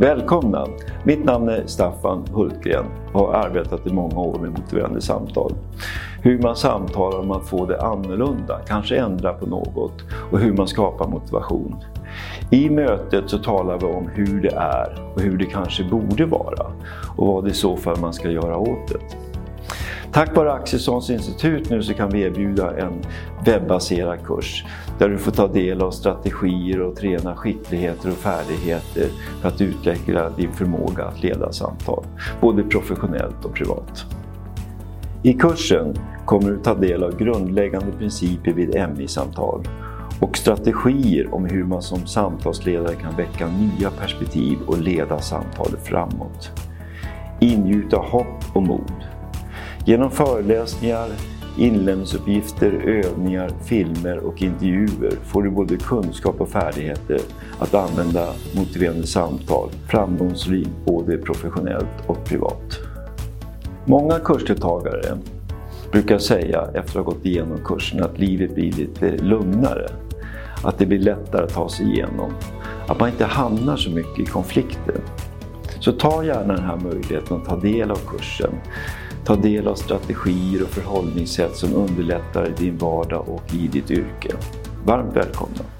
Välkomna! Mitt namn är Staffan Hultgren och har arbetat i många år med motiverande samtal. Hur man samtalar om att få det annorlunda, kanske ändra på något och hur man skapar motivation. I mötet så talar vi om hur det är och hur det kanske borde vara och vad det i så fall man ska göra åt det. Tack vare Axelssons institut nu så kan vi erbjuda en webbaserad kurs där du får ta del av strategier och träna skickligheter och färdigheter för att utveckla din förmåga att leda samtal, både professionellt och privat. I kursen kommer du ta del av grundläggande principer vid MI-samtal och strategier om hur man som samtalsledare kan väcka nya perspektiv och leda samtalet framåt. Ingjuta hopp och mod Genom föreläsningar, inlämningsuppgifter, övningar, filmer och intervjuer får du både kunskap och färdigheter att använda motiverande samtal framgångsrikt både professionellt och privat. Många kursdeltagare brukar säga efter att ha gått igenom kursen att livet blir lite lugnare. Att det blir lättare att ta sig igenom. Att man inte hamnar så mycket i konflikter. Så ta gärna den här möjligheten att ta del av kursen. Ta del av strategier och förhållningssätt som underlättar i din vardag och i ditt yrke. Varmt välkomna!